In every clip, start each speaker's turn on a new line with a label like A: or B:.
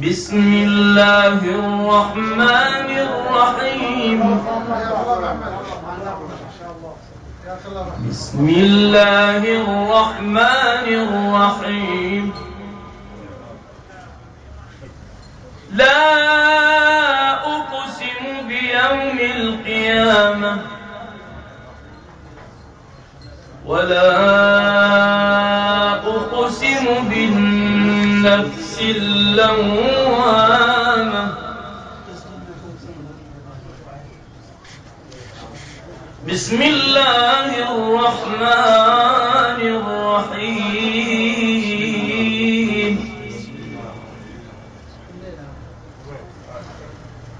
A: بسم الله الرحمن الرحيم. بسم الله الرحمن الرحيم. لا أقسم بيوم القيامة ولا بالنفس اللوامة. بسم الله الرحمن الرحيم.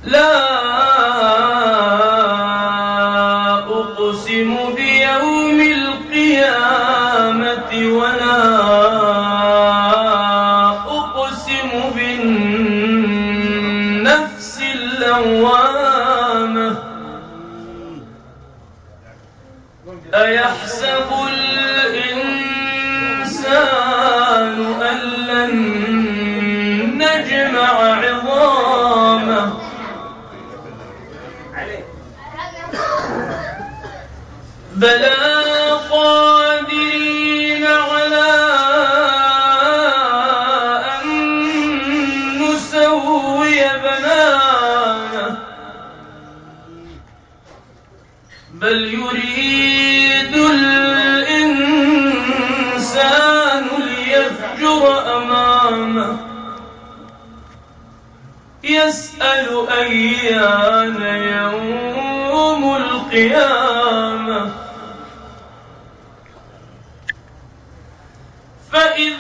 A: لا أقسم بيوم القيامة ولا بلى قادرين على أن نسوي بنانه بل يريد الإنسان ليفجر أمامه. يسأل أيان يوم القيامة.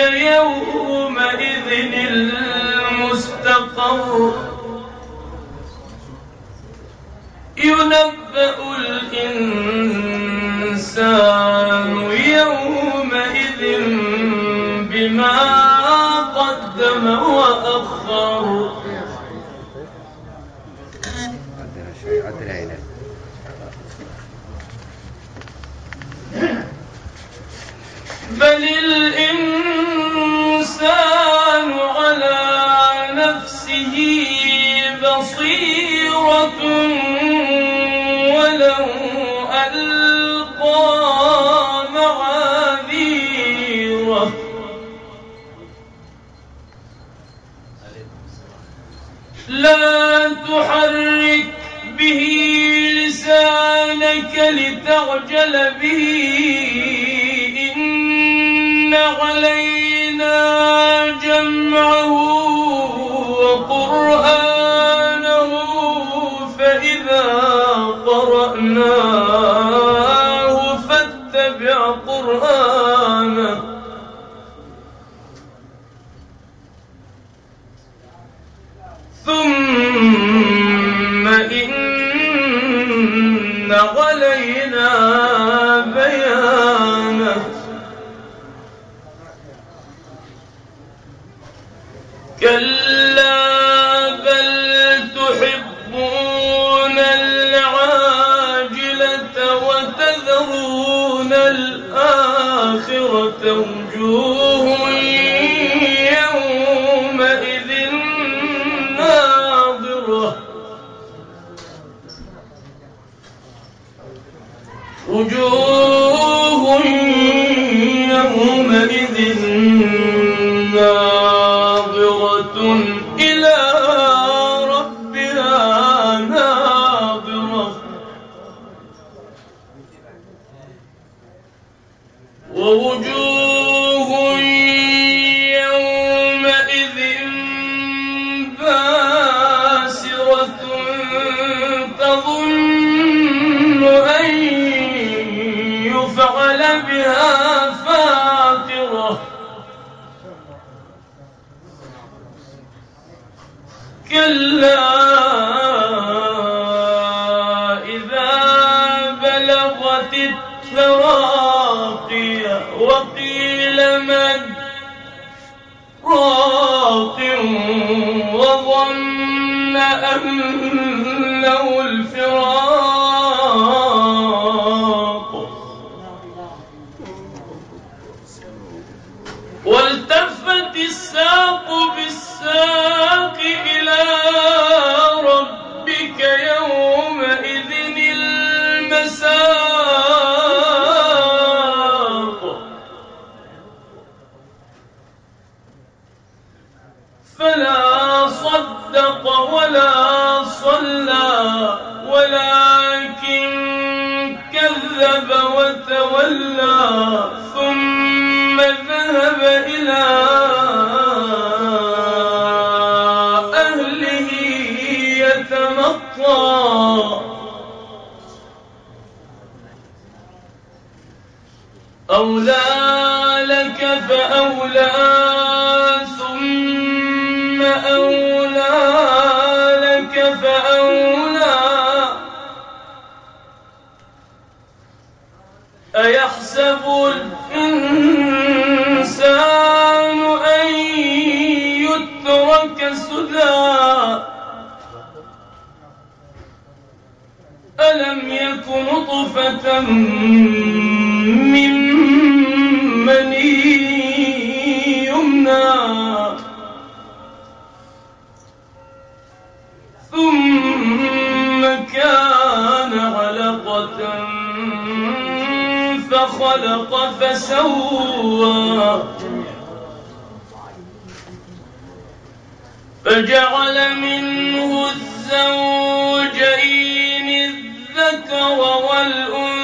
A: يومئذ المستقر. ينبأ الإنسان يومئذ بما قدم وأخر. بل الإنسان نفسه بصيرة ولو ألقى معاذيره. لا تحرك به لسانك لتعجل به. إن علينا جمعه وقرآنه فإذا قرأناه فاتبع قرآنه. ثم إن علينا بيانه. كلا وتذرون الآخرة وجوه يومئذ ناظرة. وجوه يومئذ ووجوه يومئذ باسرة تظن أن يفعل بها فاقرة. كلا إذا بلغت التراقي وقيل من راق وظن أنه الفراق. والتفت الساق بالساق إلى ربك يومئذ المساق. ولكن كذب وتولى ثم ذهب إلى أهله يتمطى. أولى لك فأولى ثم أولى لك فأولى. أيحسب الإنسان أن يترك سدى؟ ألم يك نطفة من مني يمنى؟ ثم فخلق فسوى. فجعل منه الزوجين الذكر والأنثى